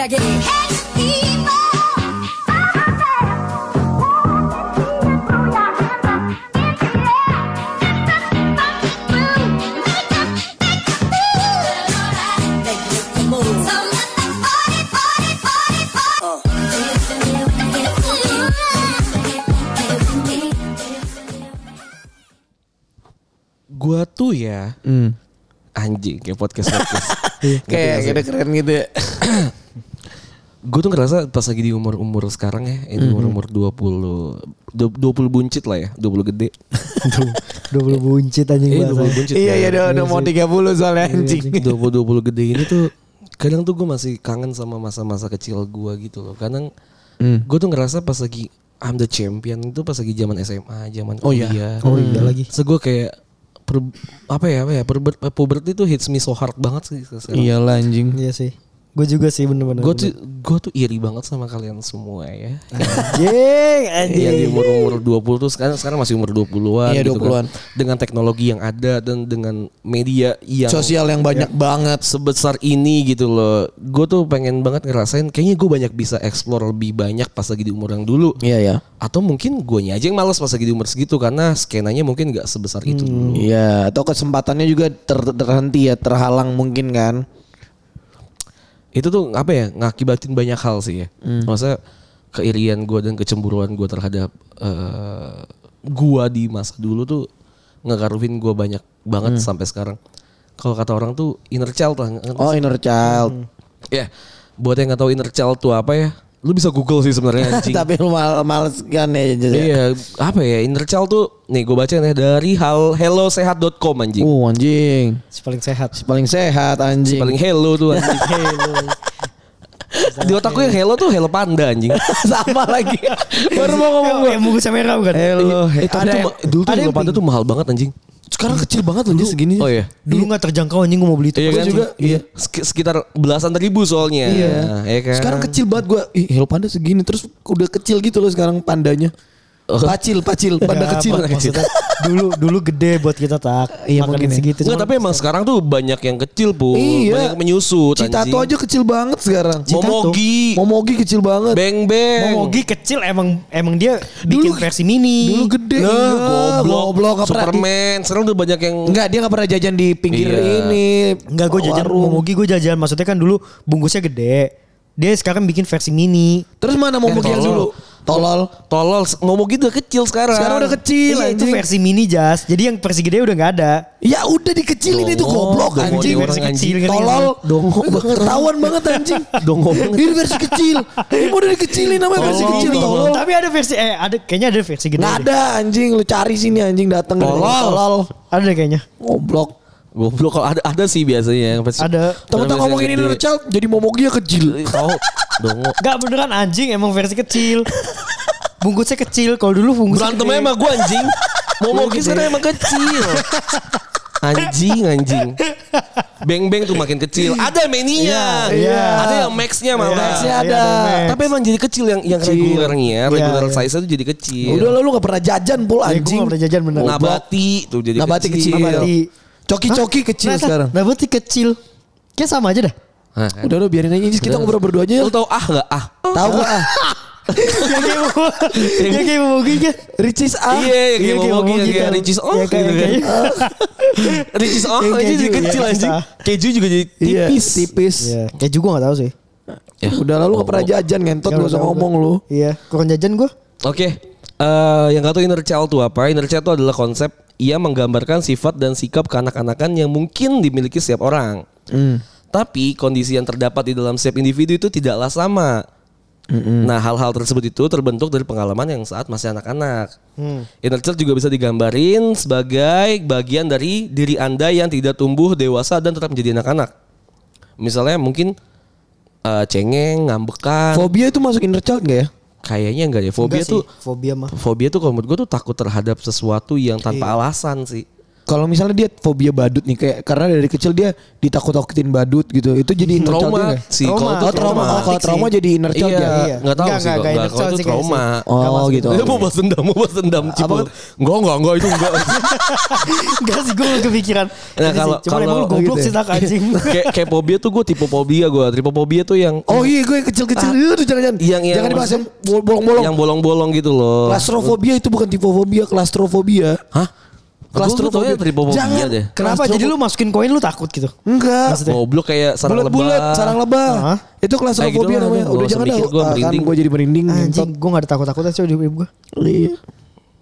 차게 Gua tuh ya, mm. anjing kayak podcast podcast iya, kayak keren gitu ya. gue tuh ngerasa pas lagi di umur umur sekarang ya, ini umur umur 20 du- 20 buncit lah ya, 20 gede. 20 buncit anjing Eh, 20 bahasa. buncit. Iya kan? iya udah udah mau 30 soalnya anjing. 20 20 gede ini tuh kadang tuh gue masih kangen sama masa-masa kecil gue gitu loh. Kadang Hmm. gue tuh ngerasa pas lagi I'm the champion itu pas lagi zaman SMA, zaman Oh iya. kuliah. Oh iya lagi. So gue kayak per, apa ya apa ya puber, puberty tuh hits me so hard banget sih sekarang. Iyalah anjing. Iya sih. Gue juga sih bener-bener. Gue tuh gue tuh iri banget sama kalian semua ya. Anjing, anjing. Yang di umur-umur 20 tuh sekarang sekarang masih umur 20-an Iya, gitu 20-an. kan. Dengan teknologi yang ada dan dengan media yang Sosial yang banyak banget. sebesar ini gitu loh. Gue tuh pengen banget ngerasain kayaknya gue banyak bisa explore lebih banyak pas lagi di umur yang dulu. Iya ya. Atau mungkin gue aja yang males pas lagi di umur segitu karena skenanya mungkin gak sebesar itu dulu. Iya, atau kesempatannya juga ter- terhenti ya, terhalang mungkin kan. Itu tuh apa ya ngakibatin banyak hal sih ya. Maksudnya keirian gue dan kecemburuan gue terhadap eh gue di masa dulu tuh ngekaruhin gue banyak banget sampai sekarang. Kalau kata orang tuh inner child lah. Oh, inner child. Ya, buat yang nggak tahu inner child tuh apa ya, lu bisa google sih sebenarnya anjing. Tapi lu mal males kan ya. Ya? iya, apa ya inner child tuh, nih gue baca nih dari hal hellosehat.com anjing. Oh anjing. Si paling sehat. Si paling sehat anjing. Paling hello tuh anjing. Di otak gue yang hello tuh hello panda anjing. Sama lagi. Baru mau ngomong gue. Yang bungkusnya merah bukan? Hello. Eh, ada tuh, yang- ma- dulu tuh ada hello panda tuh mahal banget anjing. Sekarang kecil banget loh segini. Oh iya. Dulu nggak terjangkau anjing gue mau beli itu. Iya kan juga, iya. Sek- Sekitar belasan ribu soalnya. Iya. ya kan? Sekarang kecil banget gue. Ih, Hello Panda segini terus udah kecil gitu loh sekarang pandanya. Pacil, pacil, panda Ya, kecil. mak- Maksudnya dulu dulu gede buat kita tak. Iya, Makanin mungkin segitu. Enggak, tapi emang sekarang tuh banyak yang kecil, Bu. Iya. Banyak yang menyusut Citato anjing. aja kecil banget sekarang. Momogi. Momogi kecil banget. Beng beng. Momogi kecil emang emang dia bikin Dulu- versi mini. Dulu gede. Nah, Iya, goblok. goblok nggak di- Superman. Sekarang udah banyak yang Enggak, dia gak pernah jajan di pinggir Iya. ini. Enggak gue jajan warung. Momogi gue jajan maksudnya kan dulu bungkusnya gede. Dia sekarang bikin versi mini. Terus mana Momogi yang tolol. dulu? Tolol. tolol. Momogi udah kecil sekarang. Sekarang udah kecil Iya, itu versi mini jas. Jadi yang versi gede udah nggak ada. Ya udah dikecilin itu Dongo, goblok dongo anjing. Versi kecil, Tolol. Dongo banget. Ketahuan banget anjing. Dongo banget. Ini versi kecil. Ini mau udah dikecilin namanya versi kecil. tolol. Tapi ada versi eh ada kayaknya ada versi gede. Nggak deh. ada anjing. Lu cari sini anjing datang. Tolol. Tolol. Ada kayaknya. Goblok. Goblok kalau ada ada sih biasanya yang versi- Ada. Versi ngomongin ini child jadi Momogi ya kecil. Tahu dongo. Gak beneran anjing emang versi kecil. Bungkusnya kecil. Kalau dulu bungkusnya Berantemnya emang gue anjing. Momogi sekarang emang kecil. Anjing anjing. Beng beng tuh makin kecil. Ada mininya. Iya, iya. Ada yang maxnya malah. Maxnya Iya, ada. Max. Tapi emang jadi kecil yang yang Kecil. regulernya, Iya, regular iya. size itu jadi kecil. Udah lah lu gak pernah jajan pul Ya, gue anjing. gak pernah jajan bener. Nabati tuh jadi Nabati kecil. Nabati. Coki-coki kecil Nah, nah, sekarang. Nabati kecil. Kayak sama aja dah. Hah, kan? Udah lu biarin aja kita ngobrol berdua aja ya. Lu tau ah nggak ah? Tahu gak ah? Yang kayak mau- kayak mau kan. Ricis ah. Iya, Iya, kayak Momogi Momogi yang kayak. Ricis oh Iya, kayak- gitu kan. Ricis oh aja jadi keju, kecil iya, anjing. bisa. Keju juga jadi Iya, tipis. tipis. Iya. Kayak juga gak tahu sih. Ya. Udah lalu gak pernah jajan ngentot gak usah ngomong lu. Iya. Kurang jajan gue. Oke, eh yang gak tahu inner child itu apa? Inner child itu adalah konsep ia menggambarkan sifat dan sikap kekanak-kanakan yang mungkin dimiliki setiap orang. Tapi kondisi yang terdapat di dalam setiap individu itu tidaklah sama. Nah hal-hal tersebut itu terbentuk dari pengalaman yang saat masih anak-anak. Inner child juga bisa digambarin sebagai bagian dari diri anda yang tidak tumbuh dewasa dan tetap menjadi anak-anak. Misalnya mungkin eh, cengeng, ngambekan. Fobia itu masuk inner child gak ya? Kayaknya enggak deh. Fobia Enggak tuh fobia mah. fobia tuh kalau menurut gue tuh takut terhadap sesuatu yang tanpa alasan sih. Kalau misalnya dia fobia badut nih kayak karena dari kecil dia ditakut-takutin badut gitu. Itu jadi inner child trauma sih Trauma. kalau itu Oh, trauma. Oh, kalau sih. trauma jadi inner child iya, ya. Iya. nggak tahu Nggak, sih nggak, kalau nggak kalau itu child sih trauma. Oh, gitu. Dia mau balas dendam, mau balas dendam. Cipu. Apa? Enggak, enggak, enggak itu enggak. Enggak sih gue kepikiran. Nah, kalau- emang kalau lu goblok gitu sih ya. tak anjing. kayak kayak fobia tuh gue tipe fobia gue. Tripofobia tuh yang Oh iya gue yang kecil-kecil itu jangan-jangan. Yang- yang jangan dibahas yang bolong-bolong. yang bolong-bolong gitu loh. Klastrofobia itu bukan tipofobia, klastrofobia. Hah? Klastrofobia tripofobia Jangan. deh. Kenapa? Jadi lu masukin koin lu takut gitu? Enggak. Goblok kayak sarang lebah. Bulat-bulat, sarang lebah. Hah? Itu Kayak klastrofobia gitu namanya. Udah jangan dah. gua Ah, kan merinding. gue jadi merinding. Anjing, gue gak ada takut-takutnya sih di hidup gue. Iya.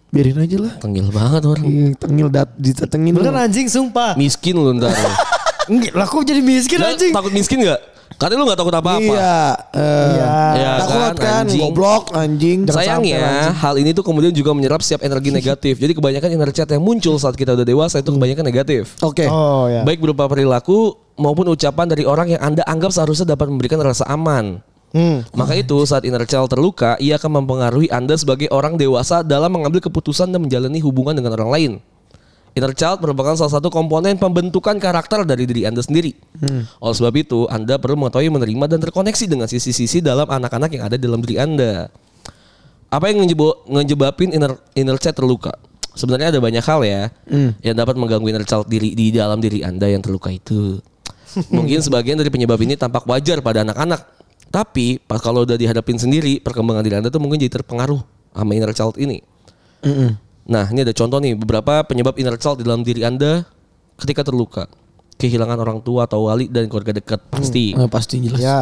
Biarin aja lah. Tengil banget orang. Iya, tengil dat ditetengin. Bener lu. anjing sumpah. Miskin lu ntar. Enggak, lah kok jadi miskin Nah, anjing? takut miskin gak? Katanya lu gak takut apa-apa. Iya. eh, Iya. Iya takut kan, kan, anjing. goblok anjing. Sampai Sayangnya anjing. hal ini tuh kemudian juga menyerap setiap energi negatif. Jadi kebanyakan inner chat yang muncul saat kita udah dewasa itu kebanyakan negatif. Oke. Oh ya. Baik berupa perilaku maupun ucapan dari orang yang Anda anggap seharusnya dapat memberikan rasa aman. Hmm. Maka itu saat inner child terluka, ia akan mempengaruhi Anda sebagai orang dewasa dalam mengambil keputusan dan menjalani hubungan dengan orang lain. Inner child merupakan salah satu komponen pembentukan karakter dari diri Anda sendiri. Oleh sebab itu, Anda perlu mengetahui menerima dan terkoneksi dengan sisi-sisi dalam anak-anak yang ada dalam diri Anda. Apa yang ngejebabin inner inner child terluka? Sebenarnya ada banyak hal ya yang dapat mengganggu inner child diri di dalam diri Anda yang terluka itu. Mungkin sebagian dari penyebab ini tampak wajar pada anak-anak. Tapi pas kalau udah dihadapin sendiri, perkembangan diri Anda tuh mungkin jadi terpengaruh sama inner child ini. Nah, ini ada contoh nih beberapa penyebab inner child di dalam diri Anda ketika terluka. Kehilangan orang tua atau wali dan keluarga dekat pasti. Eh, pasti jelas. Ya.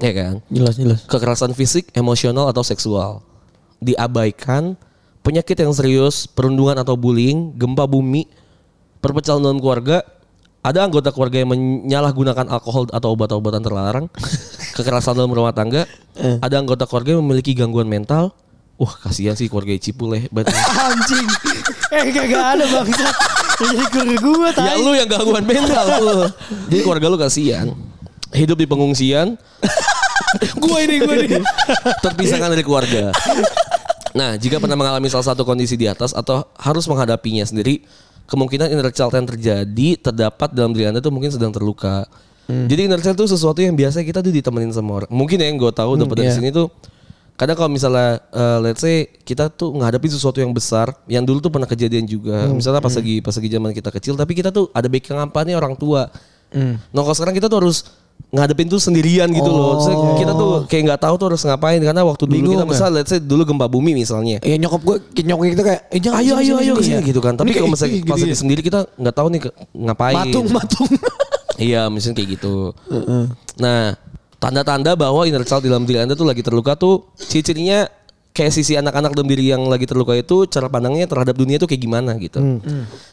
Ya kan? Jelas jelas. Kekerasan fisik, emosional atau seksual. Diabaikan, penyakit yang serius, perundungan atau bullying, gempa bumi, perpecahan dalam keluarga, ada anggota keluarga yang menyalahgunakan alkohol atau obat-obatan terlarang, kekerasan dalam rumah tangga, ada anggota keluarga yang memiliki gangguan mental. Wah kasihan sih keluarga Cipule. berarti. Anjing. Eh gak ada bangsa. Jadi keluarga gue ya lu yang gangguan mental tuh. Jadi keluarga lu kasihan. Hidup di pengungsian. gue ini gue ini. Terpisahkan dari keluarga. Nah, jika pernah mengalami salah satu kondisi di atas atau harus menghadapinya sendiri, kemungkinan inner child yang terjadi terdapat dalam diri Anda tuh mungkin sedang terluka. Jadi inner child itu sesuatu yang biasa kita tuh ditemenin sama orang. Mungkin ya yang gue tahu dapat dari iya. sini tuh kadang kalau misalnya eh, let's say kita tuh menghadapi sesuatu yang besar yang dulu tuh pernah kejadian juga misalnya pas lagi pas lagi zaman kita kecil tapi kita tuh ada backing apa nih orang tua nah kalau sekarang kita tuh harus ngadepin tuh sendirian gitu loh Terus kita tuh kayak nggak tahu tuh harus ngapain karena waktu dulu Bingung kita ya? misal let's say dulu gempa bumi misalnya Ya nyokap gue, nyokap kita kayak, eh jangan ayo ayo ayo ke sini ya. gitu kan tapi kalau misalnya ih, pas gitu lagi ya. sendiri kita nggak tahu nih ngapain Matung, matung. Iya, misalnya kayak gitu. Nah, tanda-tanda bahwa inner child di dalam diri Anda tuh lagi terluka tuh ciri-cirinya kayak sisi anak-anak dalam diri yang lagi terluka itu cara pandangnya terhadap dunia tuh kayak gimana gitu.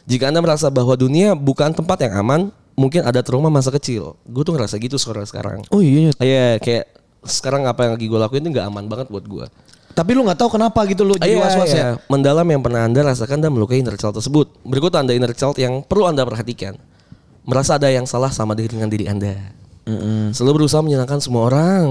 Jika Anda merasa bahwa dunia bukan tempat yang aman, mungkin ada trauma masa kecil. Gue tuh ngerasa gitu sekarang sekarang. Oh iya. Iya, kayak sekarang apa yang lagi gue lakuin tuh nggak aman banget buat gue. Tapi lu gak tahu kenapa gitu lu jadi Iya, was-was ya. iya. Mendalam yang pernah Anda rasakan dan melukai inner child tersebut. Berikut tanda inner child yang perlu Anda perhatikan. Merasa ada yang salah sama diri dengan diri Anda. Selalu berusaha menyenangkan semua orang.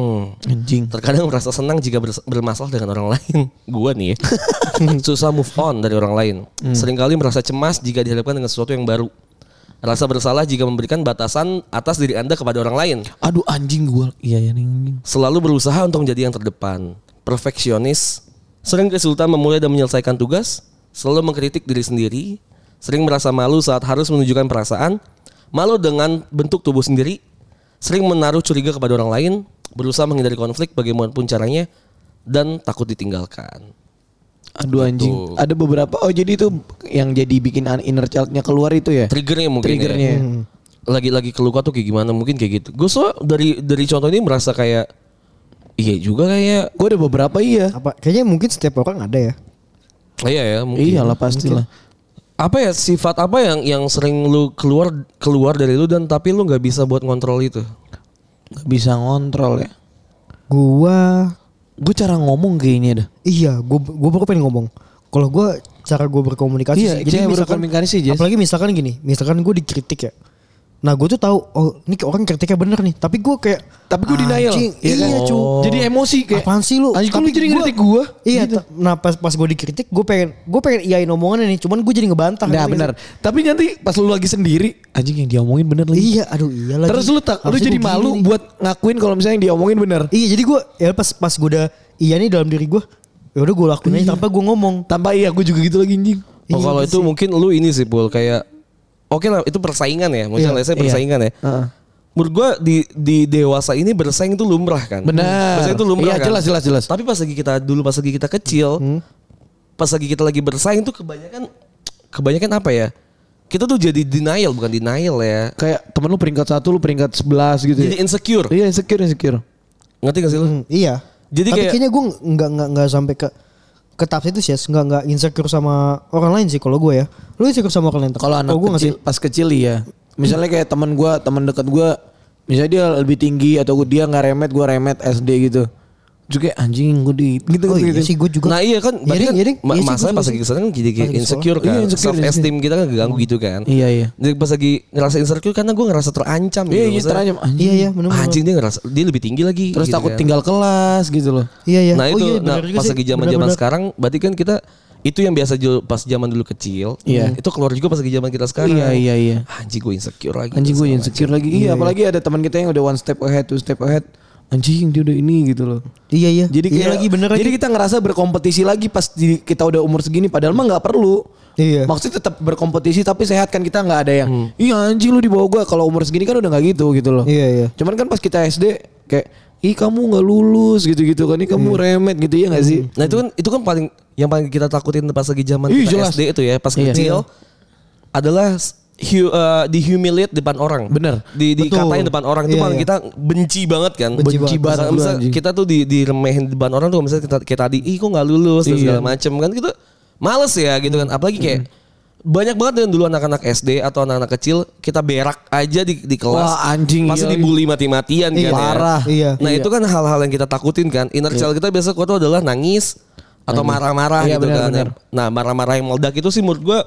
Anjing. Terkadang merasa senang jika bermasalah dengan orang lain. Gua nih ya. Susah move on dari orang lain. Seringkali merasa cemas jika dihadapkan dengan sesuatu yang baru. Rasa bersalah jika memberikan batasan atas diri Anda kepada orang lain. Aduh anjing gue. Iya ya anjing. Selalu berusaha untuk menjadi yang terdepan. Perfeksionis. Sering kesulitan memulai dan menyelesaikan tugas. Selalu mengkritik diri sendiri. Sering merasa malu saat harus menunjukkan perasaan. Malu dengan bentuk tubuh sendiri. Sering menaruh curiga kepada orang lain. Berusaha menghindari konflik bagaimanapun caranya. Dan takut ditinggalkan. Aduh anjing. Tuh. Ada beberapa. Oh jadi itu yang jadi bikin an- inner childnya keluar itu ya? Triggernya mungkin Triggernya. ya. Lagi-lagi keluka tuh kayak gimana mungkin kayak gitu. Gue so dari dari contoh ini merasa kayak iya juga kayak Gue ada beberapa iya. Apa? Kayaknya mungkin setiap orang ada ya. iya ya mungkin. Iyalah pastilah. Apa ya sifat apa yang yang sering lu keluar keluar dari lu dan tapi lu nggak bisa buat ngontrol itu Gak bisa ngontrol ya. Gua Gue cara ngomong kayaknya dah. iya, gua gua baru pengen ngomong. Kalau gua cara gua berkomunikasi Iya, sih, cara berkomunikasi, Jess. Apalagi misalkan gini, misalkan gua dikritik ya. Nah gue tuh tahu oh ini orang kritiknya bener nih. Tapi gue kayak Tapi gue denial. anjing, Iya kan? Iya cu. Jadi emosi kayak. Apaan sih lu? Anjing lu Tapi jadi gua- ngeritik gue. Iya. ta- Nah pas pas gue dikritik gue pengen gue pengen iyain omongannya nih. Cuman gue jadi ngebantah. Nah benar. Tapi nanti pas lu lagi sendiri, anjing yang diomongin bener lagi. Iya. Aduh iya lagi. Terus lu tak, lu jadi malu nih. buat ngakuin kalau misalnya yang diomongin bener. Iya jadi gue ya pas pas gue udah iya nih dalam diri gue. Ya udah gue lakuin aja tanpa gue ngomong. Tanpa iya, gue juga gitu lagi anjing. Oh, Iya, kalau gitu itu sih. mungkin lu ini sih Pul kayak oke lah itu persaingan ya. Maksudnya Iya, saya iya. persaingan ya. Heeh. Menurut gua di di dewasa ini bersaing itu lumrah kan. Benar. Bersaing itu lumrah Iya, kan. jelas, jelas, jelas. Tapi pas lagi kita dulu pas lagi kita kecil, Hmm. pas lagi kita lagi bersaing tuh kebanyakan kebanyakan apa ya? Kita tuh jadi denial bukan denial ya. Kayak temen lu peringkat satu, lu peringkat 11 gitu Jadi ya. insecure. Iya insecure, insecure. Ngerti gak sih lu? Hmm, iya. Jadi Tapi kayak- kayaknya gue nggak nggak nggak sampai ke ke tahap itu sih, nggak nggak insecure sama orang lain sih kalau gue ya. Lu insecure sama orang lain? Kalau anak gue kecil, pas kecil iya. Misalnya kayak teman gua, teman dekat gua, misalnya dia lebih tinggi atau dia nggak remet, gua remet SD gitu. Juga anjing gue di gitu Oh iya gitu. sih gue juga. Nah iya kan, Iya berarti kan iya ding. ma- Iya masalahnya gua pas lagi ke sana kan jadi kayak insecure sekolah. kan, Iya, insecure, self esteem kita kan keganggu gitu kan. Iya iya. Jadi pas lagi ngerasa insecure karena gue ngerasa terancam Iya gitu. iya terancam anjing. Iya iya benar benar. Anjing dia ngerasa dia lebih tinggi lagi. Terus gitu takut kan. tinggal kelas gitu loh. Iya iya. Nah Oh itu, iya, nah pas lagi zaman zaman sekarang, berarti kan kita itu yang biasa pas zaman dulu kecil, Iya. itu keluar juga pas lagi zaman kita sekarang. Iya iya iya. Anjing gue insecure lagi. Anjing gue insecure lagi. Iya, apalagi ada teman kita yang udah one step ahead, two step ahead. Anjing dia udah ini gitu loh. Iya iya. Jadi iya kayak, lagi bener Jadi lagi. kita ngerasa berkompetisi lagi pas di- kita udah umur segini padahal mah nggak perlu. Iya. Maksudnya tetap berkompetisi tapi sehat kan kita nggak ada yang iya anjing lu di bawah gua kalau umur segini kan udah nggak gitu gitu loh. Iya iya. Cuman kan pas kita SD kayak ih kamu nggak lulus gitu-gitu kan ih kamu remet gitu ya nggak sih? Nah itu kan itu kan paling yang paling kita takutin pas lagi zaman Ih, kita jelas. SD itu ya pas Iya. kecil adalah hu, uh, dihumiliate depan orang. Bener. Di dikatain depan orang itu Iya, paling iya. kita benci banget kan. Benci Benci banget. Misal- misal kita tuh di diremehin depan orang tuh misalnya kita kayak tadi ih kok nggak lulus dan Iya. segala macem kan gitu males ya gitu kan apalagi kayak banyak banget kan dulu anak-anak SD atau anak-anak kecil kita berak aja di, di kelas Wah, anjing, pasti iya. dibully mati-matian kan Iya, ya. parah. Iya. Nah itu kan hal-hal yang kita takutin kan. Inner child kita biasa kuat tuh adalah nangis atau marah-marah Iya, gitu benar, kan. benar. Nah marah-marah yang meledak itu sih menurut gue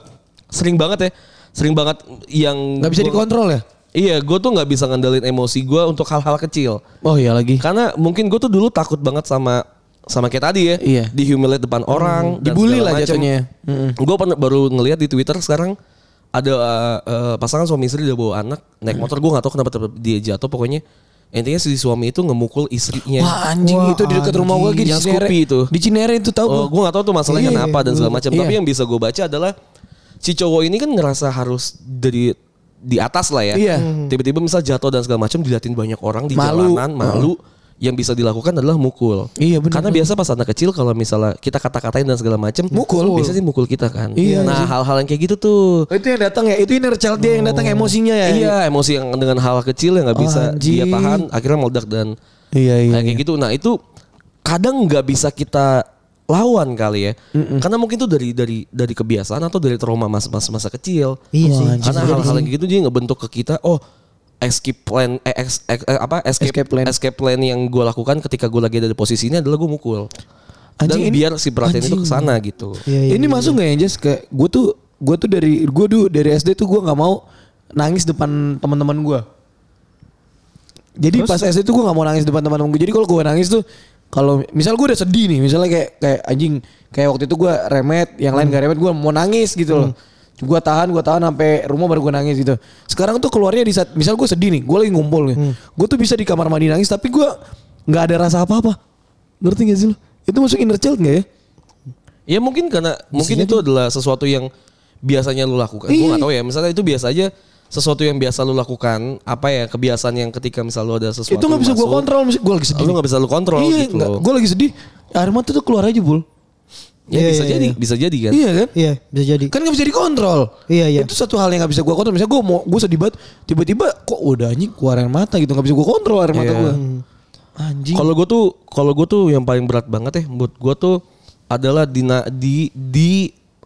sering banget ya. Sering banget yang Nggak bisa gua- dikontrol ya? Iya, gue tuh nggak bisa ngendalin emosi gue untuk hal-hal kecil. Oh iya lagi. Karena mungkin gue tuh dulu takut banget sama sama kayak tadi ya. Iya. Dihumiliate depan orang. dan Dibully lah macem. jatuhnya. Mm-mm. Gue baru ngeliat di Twitter sekarang ada uh, uh, pasangan suami istri udah bawa anak naik motor gue nggak tahu kenapa dia jatuh pokoknya intinya si suami itu ngemukul istrinya. Wah anjing Wah, itu di dekat rumah gua lagi di Yang Cinere. Scoopy itu. Di Cinere itu tahu Oh, gue gak tahu tuh masalahnya Iya, kenapa dan segala macam. Iya. Tapi yang bisa gue baca adalah si cowok ini kan ngerasa harus dari di atas lah ya. Iya. Tiba-tiba misal jatuh dan segala macam diliatin banyak orang di Malu. jalanan, malu. Yang bisa dilakukan adalah mukul. Iya, bener, Karena biasa pas anak kecil kalau misalnya kita kata-katain dan segala macam, Mukul. Biasanya mukul kita kan. Iya, Nah, hal-hal yang kayak gitu tuh. Oh, itu yang datang ya, itu inner child dia yang datang emosinya ya. Iya, emosi yang dengan hal kecil yang nggak Oh, bisa dia anjing. tahan, akhirnya meledak dan Iya iya. kayak gitu. Nah itu kadang nggak bisa kita lawan kali ya, karena mungkin itu dari dari dari kebiasaan atau dari trauma masa masa, masa kecil. Iya sih. Wah, Karena hal-hal gitu dia ngebentuk ke kita, oh escape plan, eh, ex- ex- eh, apa escape, Escape plan. escape plan yang gue lakukan ketika gue lagi ada di posisi ini adalah gue mukul. Dan Anjing, ini- biar si perhatian itu anjing. ke sana gitu. Iya, iya, ini masuk nggak ya Jess? Kayak gue tuh gue tuh dari gue tuh dari SD tuh gue nggak mau nangis depan teman-teman gue. Jadi pas SD tuh gue nggak mau nangis depan teman-teman gue. Jadi kalau gue nangis tuh kalau misal gue udah sedih nih, misalnya kayak kayak anjing kayak waktu itu gue remet, yang lain gak remet gue mau nangis gitu loh. Gue tahan, gue tahan sampai rumah baru gue nangis gitu. Sekarang tuh keluarnya di saat misal gue sedih nih, gue lagi ngumpul nih, gue tuh bisa di kamar mandi nangis tapi gue nggak ada rasa apa-apa. Ngerti gak sih lo? Itu masuk inner child gak ya? Ya mungkin karena mungkin itu adalah sesuatu yang biasanya lu lakukan. Gue Iya. gak tahu ya. Misalnya itu biasa aja sesuatu yang biasa lu lakukan. Apa ya kebiasaan yang ketika misal lu ada sesuatu itu nggak bisa gue kontrol gue lagi sedih Lu nggak bisa lu kontrol iya gitu. gue lagi sedih air mata tuh keluar aja bul Ya Iya, bisa iya, jadi, iya. bisa jadi kan. iya kan Iya bisa jadi. kan nggak bisa dikontrol Iya, iya. itu satu hal yang nggak bisa gue kontrol misalnya gue mau gue sedih banget tiba-tiba kok udah anjing keluar air mata gitu nggak bisa gue kontrol air mata Iya. gue anjing Kalau gue tuh, kalau gue tuh yang paling berat banget ya, buat gue tuh adalah di di di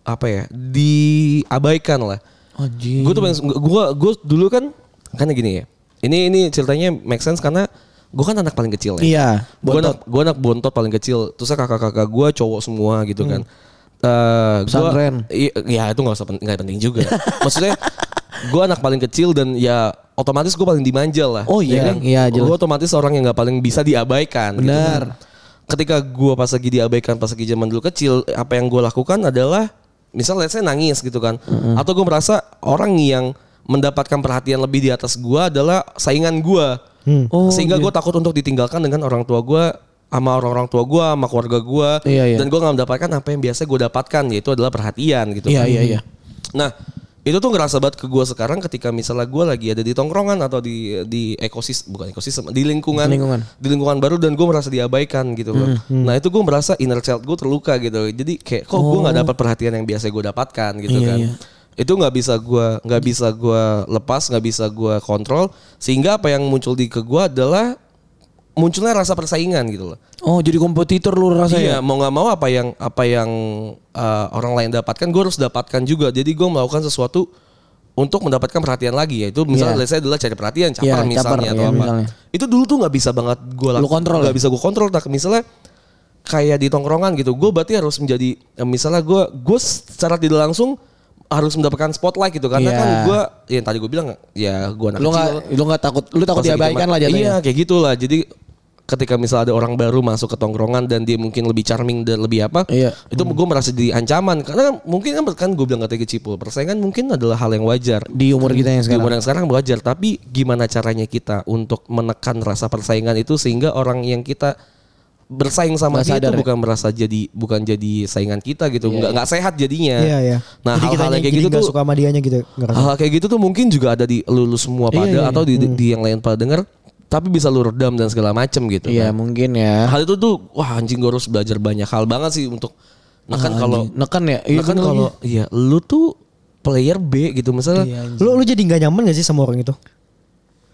apa ya, diabaikan lah. Anjing Gue tuh paling, gue gue dulu kan, karena gini ya. Ini ini ceritanya make sense karena gue kan anak paling kecil ya. iya gue anak, gue anak bontot paling kecil terus kakak-kakak gue cowok semua gitu kan Eh, gua- Pesantren. i- ya itu nggak usah pen- nggak penting juga maksudnya gue anak paling kecil dan ya otomatis gue paling dimanja lah. Oh iya, kan? iya, jelas. Gue otomatis orang yang nggak paling bisa diabaikan. gitu Benar. kan. Ketika gue pas lagi diabaikan pas lagi zaman dulu kecil, apa yang gue lakukan adalah misalnya saya nangis gitu kan, atau gue merasa orang yang mendapatkan perhatian lebih di atas gue adalah saingan gue, Oh, sehingga gue takut untuk ditinggalkan dengan orang tua gue sama orang-orang tua gue, sama keluarga gue, Iya, iya. dan gue nggak mendapatkan apa yang biasa gue dapatkan, yaitu adalah perhatian gitu. Iya, kan. iya, iya. Nah, itu tuh ngerasa banget ke gue sekarang ketika misalnya gue lagi ada di tongkrongan atau di di ekosistem bukan ekosistem di lingkungan Lingkungan. di lingkungan baru dan gue merasa diabaikan gitu loh. Nah itu gue merasa inner child gue terluka gitu. Jadi kayak kok gue nggak dapat perhatian yang biasa gue dapatkan gitu Iya, kan. iya. Itu nggak bisa gue nggak bisa gue lepas nggak bisa gue kontrol sehingga apa yang muncul di ke gue adalah munculnya rasa persaingan gitu loh. Oh jadi kompetitor lu rasa Iya, ya? mau nggak mau apa yang apa yang uh, orang lain dapatkan, gue harus dapatkan juga. Jadi gue melakukan sesuatu untuk mendapatkan perhatian lagi yaitu misalnya Iya. let's say adalah cari perhatian caper Iya, caper, misalnya atau iya, apa misalnya. itu dulu tuh nggak bisa banget gue Lu kontrol nggak ya? bisa gue kontrol tak misalnya kayak di tongkrongan gitu gue berarti harus menjadi ya misalnya gue gue secara tidak langsung harus mendapatkan spotlight gitu karena Iya. kan gue yang tadi gue bilang ya gue anak Lu kecil nggak lu nggak takut lu takut diabaikan lah jatuhnya. Iya kayak gitulah. Jadi ketika misalnya ada orang baru masuk ke tongkrongan dan dia mungkin lebih charming dan lebih apa, Iya. itu gue merasa jadi ancaman karena mungkin kan kan gue bilang kata kecipul persaingan mungkin adalah hal yang wajar Di umur kita yang di sekarang. umur yang sekarang wajar tapi gimana caranya kita untuk menekan rasa persaingan itu sehingga orang yang kita bersaing sama dia sadar itu ya? bukan merasa jadi bukan jadi saingan kita gitu nggak nggak sehat jadinya Iya iya. nah hal-hal kayak jadi gitu tuh suka sama dianya gitu. ngerasa. Hal kayak gitu tuh mungkin juga ada di lu, lu semua pada Iya, iya, atau di, di yang lain pada denger tapi bisa lu redam dan segala macem gitu Iya kan. mungkin ya. Hal itu tuh wah anjing gue harus belajar banyak hal banget sih untuk nah kan kalau Neken ya. nah kan bener kalau iya lu tuh player B gitu misalnya Iya. Lu lu jadi nggak nyaman gak sih sama orang itu?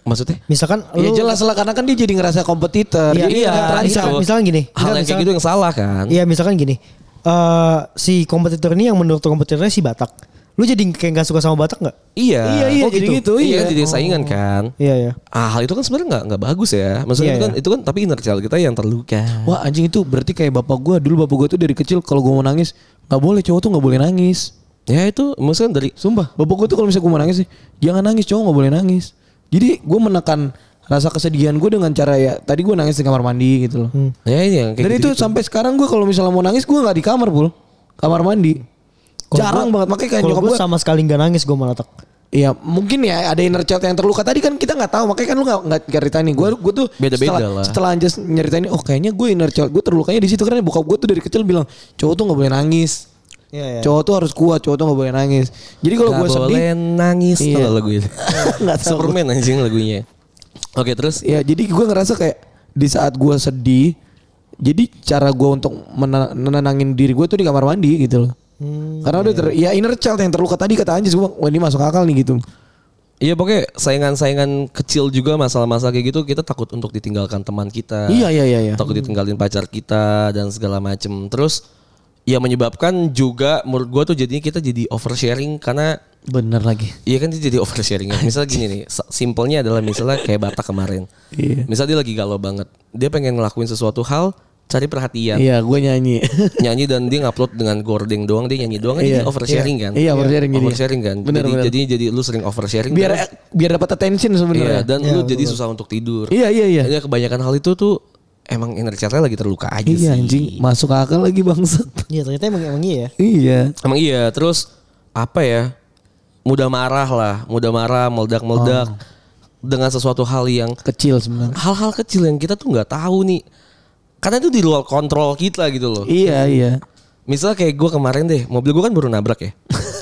maksudnya Misalkan Ya lu jelas lah karena kan dia jadi ngerasa kompetitor. Iya, iya, nggak terasa. misalkan, itu. misalkan gini. hal yang kayak gitu yang salah kan Iya misalkan gini. eh si kompetitor ini yang menurut kompetitornya si Batak. Lu jadi kayak nggak suka sama Batak nggak? iya Iya, iya, Oh, jadi gitu, iya iya. jadi saingan kan Iya iya. ah hal itu kan sebenarnya nggak nggak bagus ya maksudnya Iya, itu kan iya. itu kan tapi inner child kita yang terluka Wah anjing itu berarti kayak bapak gua dulu bapak gua tuh dari kecil kalau gua mau nangis nggak boleh cowok tuh nggak boleh nangis. ya itu maksudnya dari Sumpah bapak gua tuh kalau misalnya gua mau nangis sih jangan nangis cowok nggak boleh nangis. Jadi gua menekan rasa kesedihan gua dengan cara ya tadi gua nangis di kamar mandi gitu loh. ya ini yang kayak Dan gitu, itu sampai sekarang gua kalau misalnya mau nangis gua nggak di kamar pul kamar mandi. Kalau Jarang gua- banget makanya kayak nyokap gue gua sama sekali nggak nangis gue malah tak. Iya mungkin ya ada inner child yang terluka tadi kan kita nggak tahu makanya kan lu nggak nggak ceritain nih gue gue tuh Beda-beda setelah, lah. setelah Anjas nyeritain oh kayaknya gue inner child gue terlukanya di situ karena bokap gue tuh dari kecil bilang cowok tuh nggak boleh nangis Iya iya. cowok tuh harus kuat cowok tuh nggak boleh nangis jadi kalau gue sedih boleh nangis Iya. tau gak lagu itu Nggak tahu. Superman anjing lagunya Oke terus ya jadi gue ngerasa kayak di saat gue sedih jadi cara gue untuk menenangin diri gue tuh di kamar mandi gitu loh Hmm, karena udah ter, ya inner child yang terluka tadi kata Anjas gue wah ini masuk akal nih gitu Iya pokoknya saingan-saingan kecil juga masalah-masalah kayak gitu kita takut untuk ditinggalkan teman kita. Iya, iya, iya, iya. Takut ditinggalin pacar kita dan segala macem. Terus ya menyebabkan juga menurut gua tuh jadinya kita jadi oversharing karena bener lagi Iya kan dia jadi oversharing ya. Misalnya gini nih, simpelnya adalah misalnya kayak Batak kemarin. Iya. Misalnya dia lagi galau banget. Dia pengen ngelakuin sesuatu hal, cari perhatian. iya gue nyanyi nyanyi dan dia ngupload dengan gording doang dia nyanyi doang kan Iya, jadi oversharing kan iya, oversharing jadi. oversharing kan Bener, jadi bener. jadi jadi lu sering oversharing biar terus- biar dapat attention iya sebenarnya dan lu jadi susah untuk tidur Iya iya iya. Jadi kebanyakan hal itu tuh emang inner child lagi terluka aja sih Iya anjing masuk akal lagi bangsat. Iya ternyata emang emang iya ya. iya. emang iya terus apa ya mudah marah lah mudah marah meledak meledak Oh. dengan sesuatu hal yang Kecil sebenarnya. hal-hal kecil yang kita tuh nggak tahu nih karena itu di luar kontrol kita gitu loh Iya iya. Misal kayak gue kemarin deh, mobil gue kan baru nabrak ya.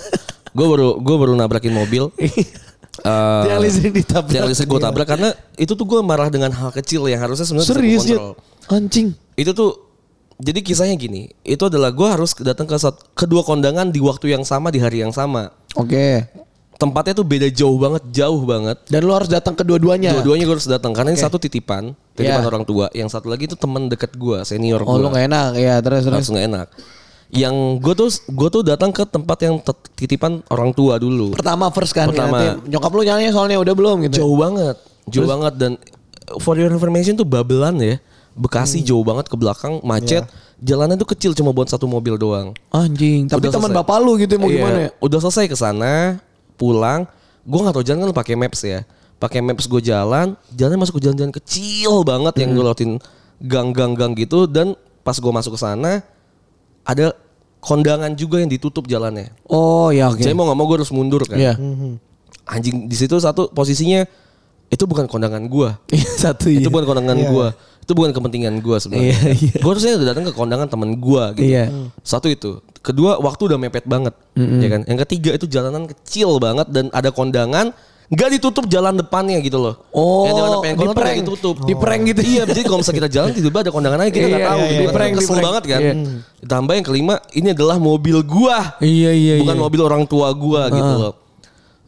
gue baru gue baru nabrakin mobil. Eh, Yang listrik ditabrak. Yang listrik gue tabrak karena itu tuh gue marah dengan hal kecil yang harusnya sebenarnya Serius ya. Anjing. Itu tuh jadi kisahnya gini, itu adalah gue harus datang ke kedua kondangan di waktu yang sama di hari yang sama. Oke. Tempatnya tuh beda jauh banget, jauh banget. Dan lu harus datang kedua-duanya. Dua-duanya gue harus datang karena yang satu titipan, titipan Iya. orang tua, yang satu lagi itu teman dekat gue, senior Oh gue. lu gak enak ya terus terus. langsung gak enak. Yang gue tuh gue tuh datang ke tempat yang titipan orang tua dulu. Pertama first kan. Pertama. Nanti nyokap lu nyanyi soalnya udah belum gitu. Jauh banget, jauh banget dan for your information tuh Babelan ya. Bekasi Hmm. jauh banget ke belakang, macet. Jalannya tuh kecil cuma buat satu mobil doang. Anjing. Tapi teman bapak lu gitu mau Iya, gimana ya? Udah selesai ke sana, pulang. Gue nggak tahu jalan kan pakai maps ya. pakai maps gue jalan, jalannya masuk ke jalan-jalan kecil banget yang gue lewatin gang-gang-gang gitu dan pas gue masuk ke sana ada kondangan juga yang ditutup jalannya. Oh ya oke. Jadi mau nggak mau gue harus mundur kan. Iya. Anjing di situ satu posisinya itu bukan kondangan gue. Iya satu iya. Itu bukan kondangan gua. Itu bukan kepentingan gua sebenarnya. Iya, iya. Gua harusnya udah datang ke kondangan temen gua gitu. Iya. Satu itu. Kedua waktu udah mepet banget, ya kan. Yang ketiga itu jalanan kecil banget dan ada kondangan nggak ditutup jalan depannya gitu loh. Oh, yang di mana pengen kondangan tuh diprank. nggak ditutup. Diprank gitu. Iya, jadi kalau misalnya kita jalan tiba-tiba ada kondangan aja kita nggak Iya, tahu iya, gitu iya. kan. Diprank, Kesel diprank. banget kan. Iya. Ditambah yang kelima, ini adalah mobil gua. Iya iya Bukan iya. mobil orang tua gua gitu loh.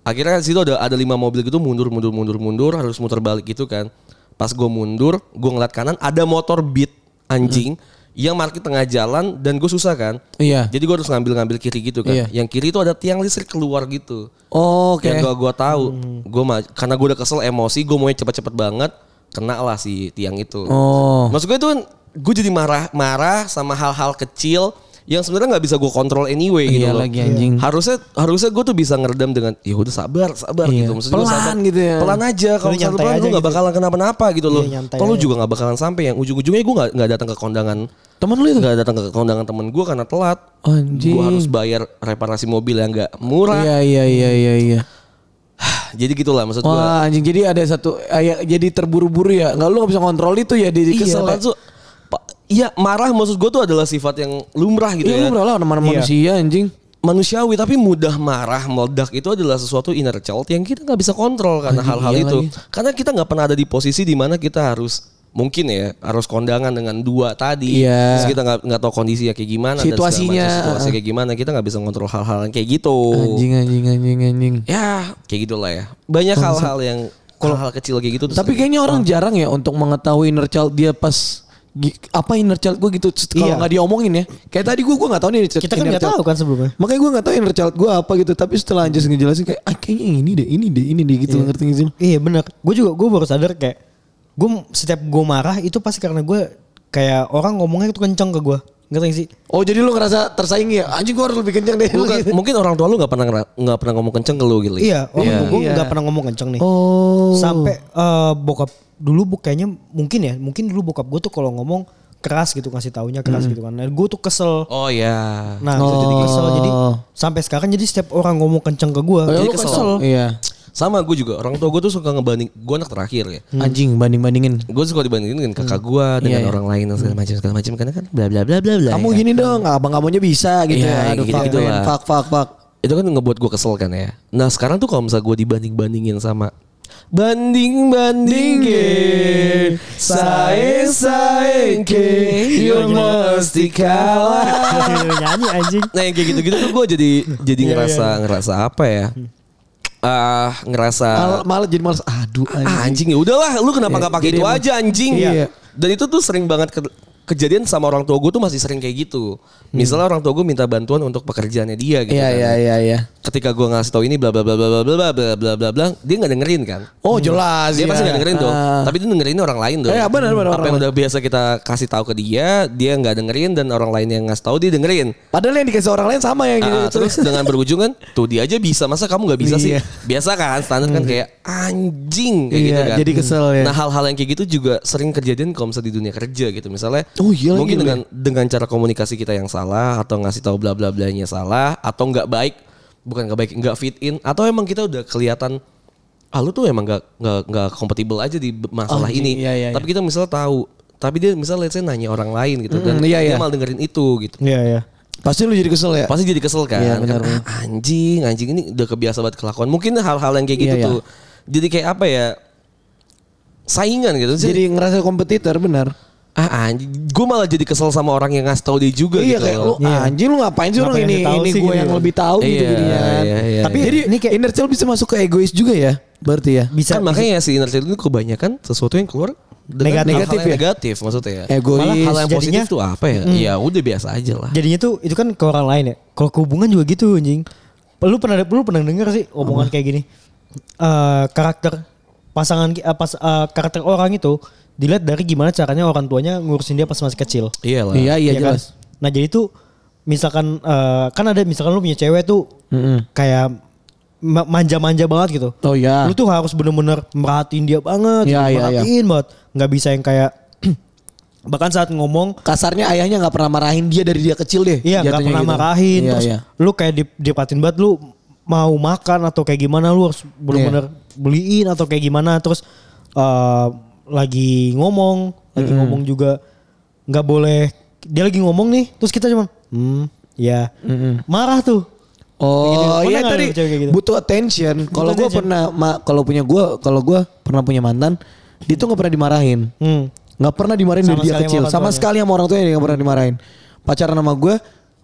Akhirnya di situ ada ada lima mobil gitu mundur mundur mundur mundur harus muter balik gitu kan. Pas gue mundur, gue ngeliat kanan ada motor beat anjing yang parkir tengah jalan dan gue susah kan. Iya. Jadi gue harus ngambil-ngambil kiri gitu kan. Iya. Yang kiri itu ada tiang listrik keluar gitu. Oh, Oke. Yang gak gue tahu. Gue karena gue udah kesel emosi, gue mau cepet-cepet banget kena lah si tiang itu. Oh. Maksud gue itu gue jadi marah-marah sama hal-hal kecil yang sebenarnya nggak bisa gue kontrol anyway gitu Iya loh. lagi, anjing. Harusnya harusnya gue tuh bisa ngeredam dengan ya udah sabar sabar Iya. gitu. Maksud gue Pelan sabar. gitu ya. Pelan aja kalau misalnya pelan aja lu nggak gitu. bakalan kenapa-napa gitu loh. Iya, Kalau lu juga nggak bakalan sampai yang ujung-ujungnya gue nggak nggak datang ke kondangan Temen lu itu? nggak datang ke kondangan temen gue karena telat. Anjing. Gue harus bayar reparasi mobil yang nggak murah. Iya iya iya iya iya. Jadi gitulah maksud gue. Wah anjing jadi ada satu ah, ya, jadi terburu-buru ya. Nggak lu nggak bisa kontrol itu ya di Iya, kesel. apaan ya. Iya marah maksud gue tuh adalah sifat yang lumrah gitu Iya ya. lu berapa nama Iya. manusia anjing. manusiawi tapi mudah marah meledak itu adalah sesuatu inner child yang kita nggak bisa kontrol karena hal-hal iya itu lagi. karena kita nggak pernah ada di posisi di mana kita harus mungkin ya harus kondangan dengan dua tadi Iya. terus kita nggak nggak tahu kondisinya kayak gimana dan Situasinya. macam situasi kayak gimana kita nggak bisa kontrol hal-hal yang kayak gitu Anjing anjing anjing anjing. ya kayak gitulah ya banyak hal-hal yang hal-hal kecil kayak gitu Tapi kayaknya orang jarang ya untuk mengetahui inner child dia pas apa inner child gue gitu kalau Iya. nggak diomongin ya. Kayak tadi gue gue nggak tahu nih inner Kita kan nggak tahu kan sebelumnya. Makanya gue nggak tahu inner child gue apa gitu. Tapi setelah Anjas ngejelasin kayak ah, kayaknya ini deh, ini deh, ini deh gitu ngerti nggak sih? Iya benar. Gue juga gue baru sadar kayak gue setiap gue marah itu pasti karena gue kayak orang ngomongnya itu kenceng ke gue. Ngerti gak sih? Oh jadi lu ngerasa tersaingi ya? Anjing gue harus lebih kencang deh. Lu kan- mungkin orang tua lu nggak pernah nggak pernah ngomong kenceng ke lu gitu Iya, orang Iya. gue Iya. nggak pernah ngomong kenceng nih. Oh. Sampai eh, bokap dulu bu kayaknya mungkin ya, mungkin dulu bokap gue tuh kalau ngomong keras gitu ngasih taunya keras gitu kan. Nah, gue tuh kesel. oh ya Nah, Oh. jadi kesel. Jadi sampai sekarang jadi setiap orang ngomong kenceng ke gue, Oh, ya jadi lu kesel. kesel. Iya. Sama gue juga orang tua gue tuh suka ngebanding gue anak terakhir ya Anjing banding bandingin. gue suka dibandingin dengan kakak gue dengan Iya, iya. orang lain dan segala macam segala macam karena kan bla bla bla bla bla Kamu ya. gini dong, abang kamunya bisa gitu Iya, ya. Aduh, man. lah. fuck, fuck, fuck. itu kan ngebuat gue kesel kan ya nah sekarang tuh kalau misalnya gue dibanding bandingin sama banding bandingin saya saya ke you mesti kalah Nyanyi anjing. nah yang kayak gitu gitu tuh gue jadi jadi Iya, ngerasa ngerasa apa ya ah ngerasa Mal, malah jadi malas. Aduh, anjing. Ah, anjing ya udahlah lu kenapa Iya, nggak pakai jadi itu emang- aja anjing Iya. dan itu tuh sering banget ke- kejadian sama orang tua gue tuh masih sering kayak gitu misalnya orang tua gue minta bantuan untuk pekerjaannya dia gitu Iya, kan. iya, iya, iya. ketika gue ngasih tahu ini bla bla bla bla bla bla bla bla bla bla dia nggak dengerin kan Oh, jelas. dia ya. pasti nggak dengerin Ah. tapi dia dengerin orang lain dong Iya, benar, benar, apa orang yang udah biasa kita kasih tahu ke dia dia nggak dengerin dan orang lain yang ngasih tahu dia dengerin Padahal yang dikasih orang lain sama yang gitu. Ah, terus dengan berujung kan tuh dia aja bisa masa kamu nggak bisa sih Iya. biasa kan standar kan kayak anjing kayak Iya, gitu kan jadi kesel ya. nah hal-hal yang kayak gitu juga sering kejadian kalau misalnya di dunia kerja gitu misalnya Oh, iya lagi mungkin dengan dengan cara komunikasi kita yang salah atau ngasih tahu bla bla blanya salah atau nggak baik bukan nggak baik nggak fit in atau emang kita udah kelihatan ah lu tuh emang nggak nggak nggak kompatibel aja di masalah Anjing, ini iya, iya, tapi kita misalnya tahu tapi dia misalnya let's say nanya orang lain gitu dan Mm, iya, dia iya. malah dengerin itu gitu Iya, iya. Pasti lu jadi kesel ya? pasti jadi kesel kan, Iya, Kan, benar, benar. ah, anjing anjing ini udah kebiasa banget kelakuan mungkin hal-hal yang kayak gitu Iya, iya. tuh jadi kayak apa ya saingan gitu jadi, Jadi ngerasa kompetitor benar. Ah anjing gue malah jadi kesel sama orang yang ngasih tahu dia juga iya gitu kayak loh. lu anjing lu ngapain sih orang ini ini gue gitu yang ya? lebih tahu gitu Iya, jadinya kan. iya, iya, Tapi iya. jadi ini kayak- inner child bisa masuk ke egois juga ya? Berarti ya? Bisa kan makanya si inner child itu kebanyakan sesuatu yang keluar dengan Negatif. Negatif ya? negatif maksudnya ya Egois. malah hal yang positif Jadinya- tuh apa ya ya udah biasa aja lah jadinya tuh itu kan ke orang lain ya. Kalau ke hubungan juga gitu anjing. Lu pernah lu pernah denger sih omongan kayak gini. Eh karakter pasangan eh, pas eh, karakter orang itu dilihat dari gimana caranya orang tuanya ngurusin dia pas masih kecil. iya lah Iya iya Iya kan? jelas. Nah jadi tuh misalkan eh, kan ada misalkan lu punya cewek tuh Mm-mm. kayak ma- manja-manja banget gitu. Oh iya. Lu tuh harus bener-bener merhatiin dia banget, Iya, gitu, iya, merhatiin banget. Nggak bisa yang kayak bahkan saat ngomong Kasarnya ayahnya nggak pernah marahin dia dari dia kecil deh. Iya nggak pernah gitu. marahin Iya, Terus iya. lu kayak di, dipatin banget Lu mau makan atau kayak gimana Lu harus bener-bener Iya. beliin atau kayak gimana Terus eh, lagi ngomong Lagi ngomong juga nggak boleh Dia lagi ngomong nih Terus kita cuman Hmm ya Marah tuh Oh gitu. Iya tadi gitu? butuh attention. Kalau gue pernah, kalau punya gue, kalau gue pernah punya mantan, dia tuh nggak pernah dimarahin. hmm. pernah dimarahin Sama dari dia kecil sama sekali sama orang tuanya dia nggak pernah dimarahin pacaran sama gue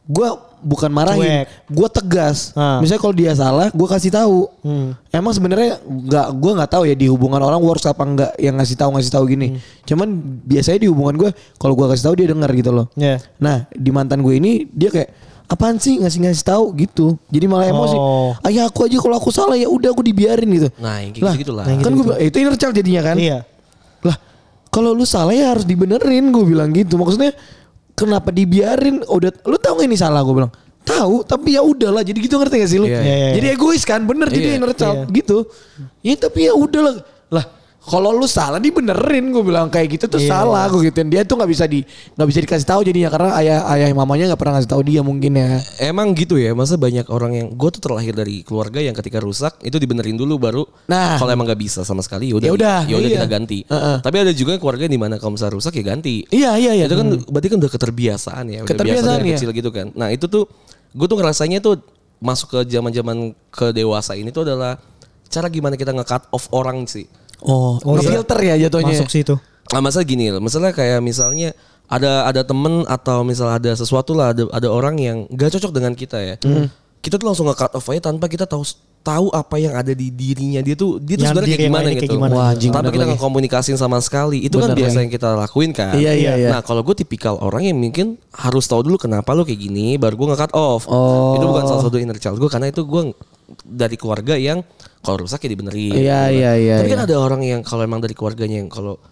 gue bukan marahin gue tegas Ah. misalnya kalau dia salah gue kasih tahu Hmm. emang sebenarnya nggak gue nggak tahu ya di hubungan orang works apa enggak yang ngasih tahu ngasih tahu gini Hmm. cuman biasanya di hubungan gue kalau gue kasih tahu dia denger gitu loh Ya. nah di mantan gue ini dia kayak apaan sih ngasih ngasih tahu gitu jadi malah emosi Oh. ayah aku aja kalau aku salah ya udah aku dibiarin gitu Nah, yang kayak lah, gitu-gitu lah. kan gue bilang, "Eh, itu inner child jadinya kan Iya lah, kalau lu salah ya harus dibenerin gue bilang gitu. Maksudnya kenapa dibiarin? Udah lu tahu gak ini salah gue bilang. Tahu, tapi ya udahlah. Jadi gitu ngerti gak sih lu? Iya, iya, iya. Jadi egois kan, bener jadi Iya, inner child iya. gitu. Ya tapi ya udahlah. Lah, kalau lu salah dibenerin gue bilang kayak gitu tuh Iya. salah gue gituin. Dia tuh nggak bisa di nggak bisa dikasih tahu jadinya karena ayah ayah mamanya nggak pernah ngasih tahu dia mungkin ya. Emang gitu ya, masa banyak orang yang gue tuh terlahir dari keluarga yang ketika rusak itu dibenerin dulu baru. Nah. kalau emang gak bisa sama sekali ya udah, Ya udah, ya udah iya. kita ganti. Heeh. Tapi ada juga keluarga di mana kalau misalnya rusak ya ganti. Iya iya iya. Itu kan berarti kan udah keterbiasaan ya, udah Keterbiasaan, biasa dari ya. kecil gitu kan. Nah itu tuh gue tuh ngerasanya tuh masuk ke zaman-zaman ke dewasa ini tuh adalah cara gimana kita nge-cut off orang sih. Oh, Oh, iya. filter ya jatuhnya. Masuk situ Nah, masalah gini loh, masalah kayak misalnya ada ada temen atau misal ada sesuatu lah ada ada orang yang gak cocok dengan kita ya. Hmm. Kita tuh langsung nge-cut off aja tanpa kita tahu tahu apa yang ada di dirinya dia tuh dia tuh Yang sebenarnya kayak gimana lainnya gitu. kayak gimana. Wah, anjing, tanpa kita nggak komunikasiin sama sekali. Itu kan Bener biasa lagi. yang kita lakuin kan. Iya, iya, iya. Nah, kalau gue tipikal orang yang mungkin harus tahu dulu kenapa lo kayak gini baru gue nge-cut off. Oh. Itu bukan salah satu inner child gue karena itu gue dari keluarga yang kalau rusak ya dibenerin. Iya, gitu. iya, iya, Tapi kan iya. ada orang yang kalau emang dari keluarganya yang kalau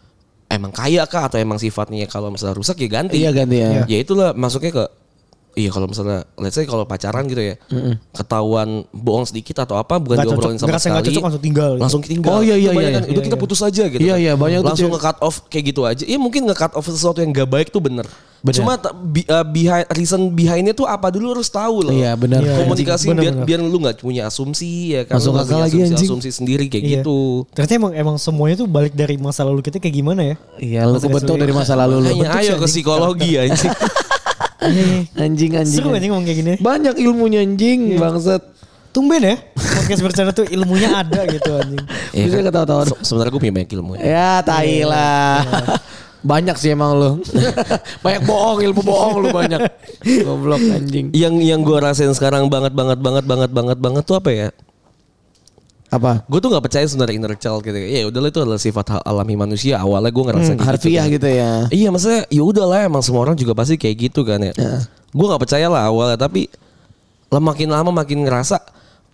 emang kaya kah atau emang sifatnya kalau misalnya rusak ya ganti. Iya, ganti ya. Ya itulah masuknya ke Iya kalau misalnya let's say kalau pacaran gitu ya. Ketahuan bohong sedikit atau apa bukan Nggak diobrolin cocok, sama sekali. cocok langsung tinggal gitu. Langsung tinggal. Oh, iya, iya, Kebanyakan, iya, Itu iya, kita iya. putus aja gitu. Iya, kan. iya, banyak tuh Langsung nge-cut off kayak gitu aja. Iya mungkin nge-cut off sesuatu yang gak baik tuh bener. Bener. Cuma bi- uh, behind, reason behindnya tuh apa dulu harus tahu loh. Iya, benar. Iya, Komunikasi bener, biar bener. biar lu nggak punya asumsi ya kan. Masuk nggak akal lagi, asumsi, anjing. asumsi sendiri kayak Iya. gitu. Ternyata emang emang semuanya tuh balik dari masa lalu kita kayak gimana ya? Iya, lu kebentuk dari masa lalu lu. Ayo ke psikologi anjing. Anjing anjing. Seru anjing ngomong kayak gini. Banyak ilmunya anjing, bangsat. Tumben ya podcast bercanda tuh ilmunya ada gitu anjing. Iya Bisa kan? ketawa-tawa. Se- Sebenarnya gue punya banyak ilmu. ya. Ya, tai lah. Banyak sih emang lu. banyak bohong, ilmu bohong lu banyak. Goblok anjing. Yang yang gue rasain sekarang banget banget banget banget banget banget tuh apa ya? Apa? Gue tuh nggak percaya sebenarnya inner child gitu. Ya udahlah itu adalah sifat hal alami manusia. Awalnya gue ngerasa kayak Harfiah kan. gitu ya. Iya maksudnya ya udahlah emang semua orang juga pasti kayak gitu kan ya. Gue nggak percaya lah awalnya tapi lah makin lama makin ngerasa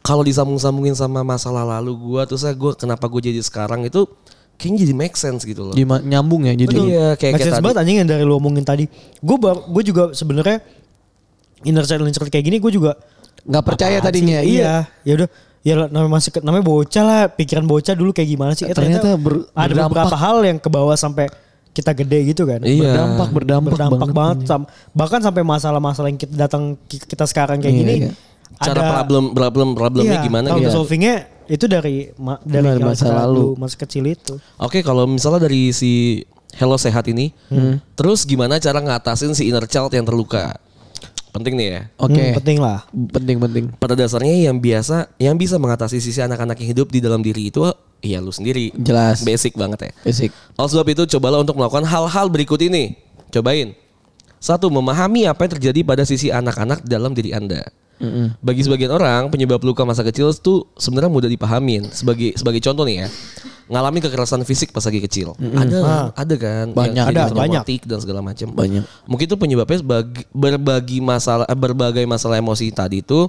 kalau disambung-sambungin sama masalah lalu gue tuh saya gue kenapa gue jadi sekarang itu kayaknya jadi make sense gitu loh. Nyambung ya jadi. Iya kayak Make kayak sense tadi. banget anjing yang dari lu omongin tadi. Gue gue juga sebenarnya inner child inner child kayak gini gue juga Nggak percaya tadinya. sih? Iya. Ya udah ya namanya masih ke- namanya bocah lah pikiran bocah dulu kayak gimana sih Eh, Ternyata ber- ada berdampak. beberapa hal yang ke bawah sampai kita gede gitu kan Iya. Berdampak, berdampak, berdampak banget, banget. sam- bahkan sampai masalah-masalah yang kita datang ki- kita sekarang kayak Iya, gini iya. Cara problem problem problemnya iya, gimana gitu. solvingnya itu dari ma- dari yang masa lalu. masa kecil itu Oke kalau misalnya dari si Hello Sehat ini, terus gimana cara ngatasin si inner child yang terluka? Penting nih ya. Oke. Hmm, penting lah Penting penting. Pada dasarnya yang biasa, yang bisa mengatasi sisi anak-anak yang hidup di dalam diri itu, ya lu sendiri. Jelas. Basic banget ya. Basic. Oleh sebab itu cobalah untuk melakukan hal-hal berikut ini. Cobain. Satu, memahami apa yang terjadi pada sisi anak-anak dalam diri Anda. Bagi sebagian orang, penyebab luka masa kecil itu sebenarnya mudah dipahamin. Sebagai sebagai contoh nih ya, ngalamin kekerasan fisik pas lagi kecil. Ada, ada kan? Banyak. Yang Ada, banyak. dan segala macam. Banyak. Mungkin itu penyebabnya sebagi- berbagi masalah, eh, berbagai masalah emosi tadi itu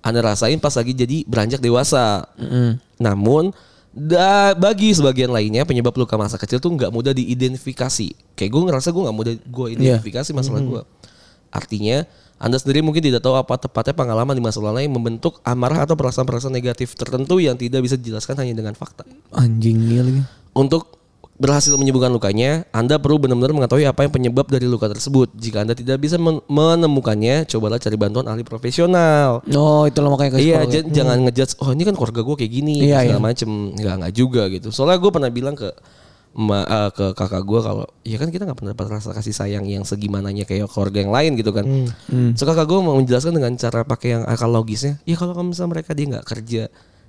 anda rasain pas lagi jadi beranjak dewasa. Namun da, bagi sebagian lainnya penyebab luka masa kecil tuh nggak mudah diidentifikasi. Kayak gue ngerasa gue nggak mudah gue identifikasi masalah gue. Artinya Anda sendiri mungkin tidak tahu apa tepatnya pengalaman di masa lalu yang membentuk amarah atau perasaan-perasaan negatif tertentu yang tidak bisa dijelaskan hanya dengan fakta. Anjing iya lagi. Untuk berhasil menyembuhkan lukanya, Anda perlu benar-benar mengetahui apa yang penyebab dari luka tersebut. Jika Anda tidak bisa men- menemukannya, cobalah cari bantuan ahli profesional. Oh itu lo makanya Iya, ya. j- jangan ngejudge. Oh ini kan keluarga gue kayak gini, Iya, segala iya. macem. Nggak nggak juga gitu. Soalnya gue pernah bilang ke ma- eh, ke kakak gue kalau ya kan kita nggak pernah dapat rasa kasih sayang yang segimananya kayak keluarga yang lain gitu kan. So kakak gue mau menjelaskan dengan cara pakai yang akal logisnya. Ya kalau misalnya mereka dia nggak kerja,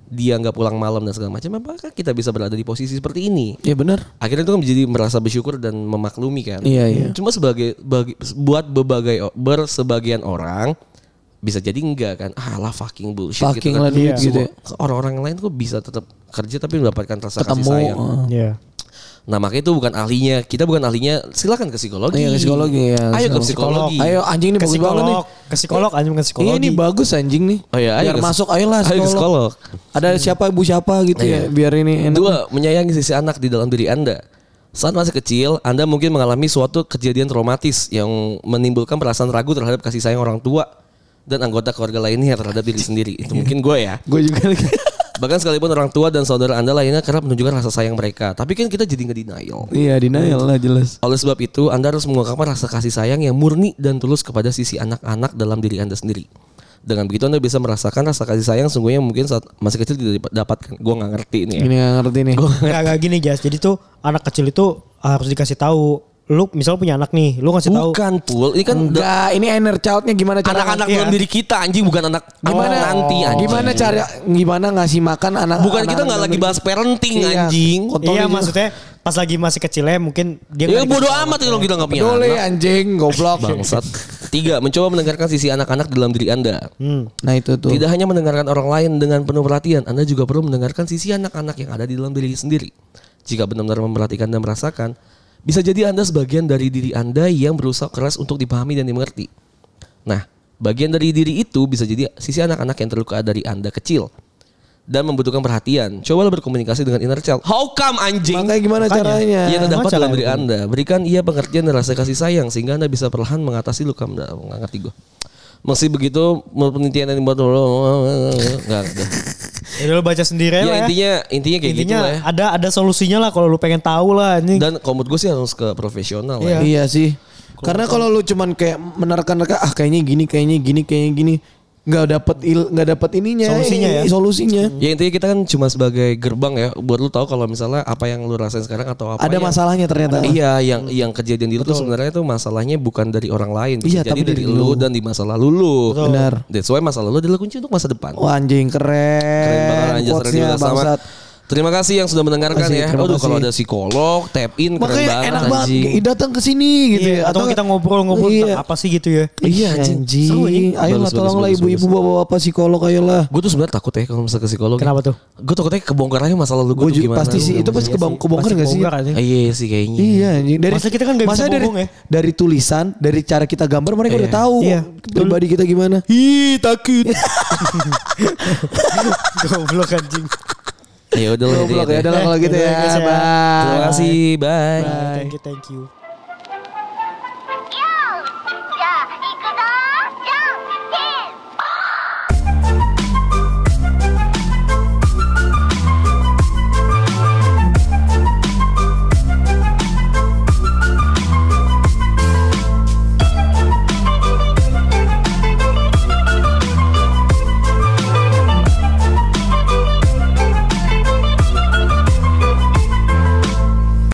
dia nggak pulang malam dan segala macam, apakah kita bisa berada di posisi seperti ini? Iya benar. Akhirnya itu kan menjadi merasa bersyukur dan memaklumi kan. Iya, iya. Cuma sebagai bagi, buat berbagai bersebagian orang bisa jadi enggak kan. Ah lah fucking bullshit Fucking gitu lah kan. duit Semua- gitu ya. Orang-orang lain kok bisa tetap kerja tapi mendapatkan rasa kasih Ketemu. sayang. uh. Iya. Nah makanya itu bukan ahlinya. Kita bukan ahlinya. Silakan ke psikologi. Iya, ke psikologi, ya. Ayo ke Psikolog. psikologi. Ayo anjing ini Ke bagus banget nih. psikolog, ke psikolog anjing ke psikologi. Iya ini bagus anjing nih. Oh iya, ayo biar ke- masuk ayolah ayo ke psikolog. psikolog. Ada siapa ibu siapa gitu ya biar ini enak. Dua, menyayangi sisi anak di dalam diri Anda. Saat masih kecil, Anda mungkin mengalami suatu kejadian traumatis yang menimbulkan perasaan ragu terhadap kasih sayang orang tua dan anggota keluarga lainnya terhadap diri sendiri. Itu mungkin gue ya. Gue juga lagi. Bahkan sekalipun orang tua dan saudara Anda lainnya kerap menunjukkan rasa sayang mereka. Tapi kan kita jadi nge-denial. iya denial lah jelas. Oleh sebab itu, Anda harus mengungkapkan rasa kasih sayang yang murni dan tulus kepada sisi anak-anak dalam diri Anda sendiri. Dengan begitu Anda bisa merasakan rasa kasih sayang sungguhnya mungkin saat masih kecil tidak dapatkan. Gue nggak ngerti nih. ya. Ini gak ngerti nih. Gak, gak gini Jas. Jadi tuh anak kecil itu harus dikasih tahu. Lu misal punya anak nih, lu ngasih tahu. Bukan pul, ini kan Enggak, ini inner childnya gimana cara anak-anak Iya. dalam diri kita anjing bukan anak gimana Oh, nanti anjing. Gimana cara gimana ngasih makan anak Bukan kita anak nggak dalam lagi bahas parenting Iya. anjing. Kontol Iya juga. maksudnya pas lagi masih kecilnya mungkin dia Ya nggak bodoh amat kalau kita nggak punya anak. anjing, goblok. Bangsat. Tiga, mencoba mendengarkan sisi anak-anak dalam diri Anda. Hmm. Nah itu tuh. Tidak hanya mendengarkan orang lain dengan penuh perhatian, Anda juga perlu mendengarkan sisi anak-anak yang ada di dalam diri sendiri. Jika benar-benar memperhatikan dan merasakan, bisa jadi Anda sebagian dari diri Anda yang berusaha keras untuk dipahami dan dimengerti. Nah, bagian dari diri itu bisa jadi sisi anak-anak yang terluka dari Anda kecil dan membutuhkan perhatian. Cobalah berkomunikasi dengan inner child. How come anjing? Makanya gimana Makanya. caranya? Yang terdapat dalam diri? Anda. Berikan ia pengertian dan rasa kasih sayang sehingga Anda bisa perlahan mengatasi luka Anda. Nggak ngerti gue. Meski begitu, menurut penelitian yang dibuat nggak ada. Ya lu baca sendiri Ya, lah ya. intinya intinya kayak Intinya gitu lah ya. ada ada solusinya lah kalau lu pengen tahu lah anjing. Dan menurut gue sih harus ke profesional Iya. ya. Iya sih. Karena kalau lu cuman kayak menerka-nerka ah kayaknya gini, kayaknya gini, kayaknya gini, nggak dapet il, nggak dapet ininya, Solusinya ya? Solusinya. Ya intinya kita kan cuma sebagai gerbang ya buat lu tahu kalau misalnya apa yang lu rasain sekarang atau apa Ada yang- masalahnya ternyata. Iya, yang yang kejadian di lu tuh sebenarnya tuh masalahnya bukan dari orang lain, Iya, jadi tapi dari dari lu dan di masa lalu lu. Benar. That's why masa lalu adalah kunci untuk masa depan. Wah anjing keren. Keren banget Radio sama. Terima kasih yang sudah mendengarkan Kasih, ya. terima Aduh kasih. kalau ada psikolog, tap in keren Makanya banget enak banget anjing. Datang ke sini gitu Iya, ya. atau kita ngobrol-ngobrol Iya. tentang apa sih gitu ya. Iya anjing. anjing. Ini. Ayolah tolonglah ibu-ibu bapak-bapak psikolog ayolah. Gue tuh sebenarnya takut ya kalau misalnya ke psikolog. Kenapa tuh? Gue takutnya kebongkar aja masa lalu gue gimana. pasti sih itu pasti Iya kebongkar gak sih? Ah, Iya sih kayaknya. Iya anjing. Dari Masa kita kan nggak bisa masa dari, bohong ya? Dari tulisan, dari cara kita gambar mereka udah tahu Iya. pribadi kita gimana. Ih takut. Goblok anjing. Ya udah lah. Ya, udah kalau gitu ya. ya. Bye. Terima kasih. Bye. Thank you, thank you.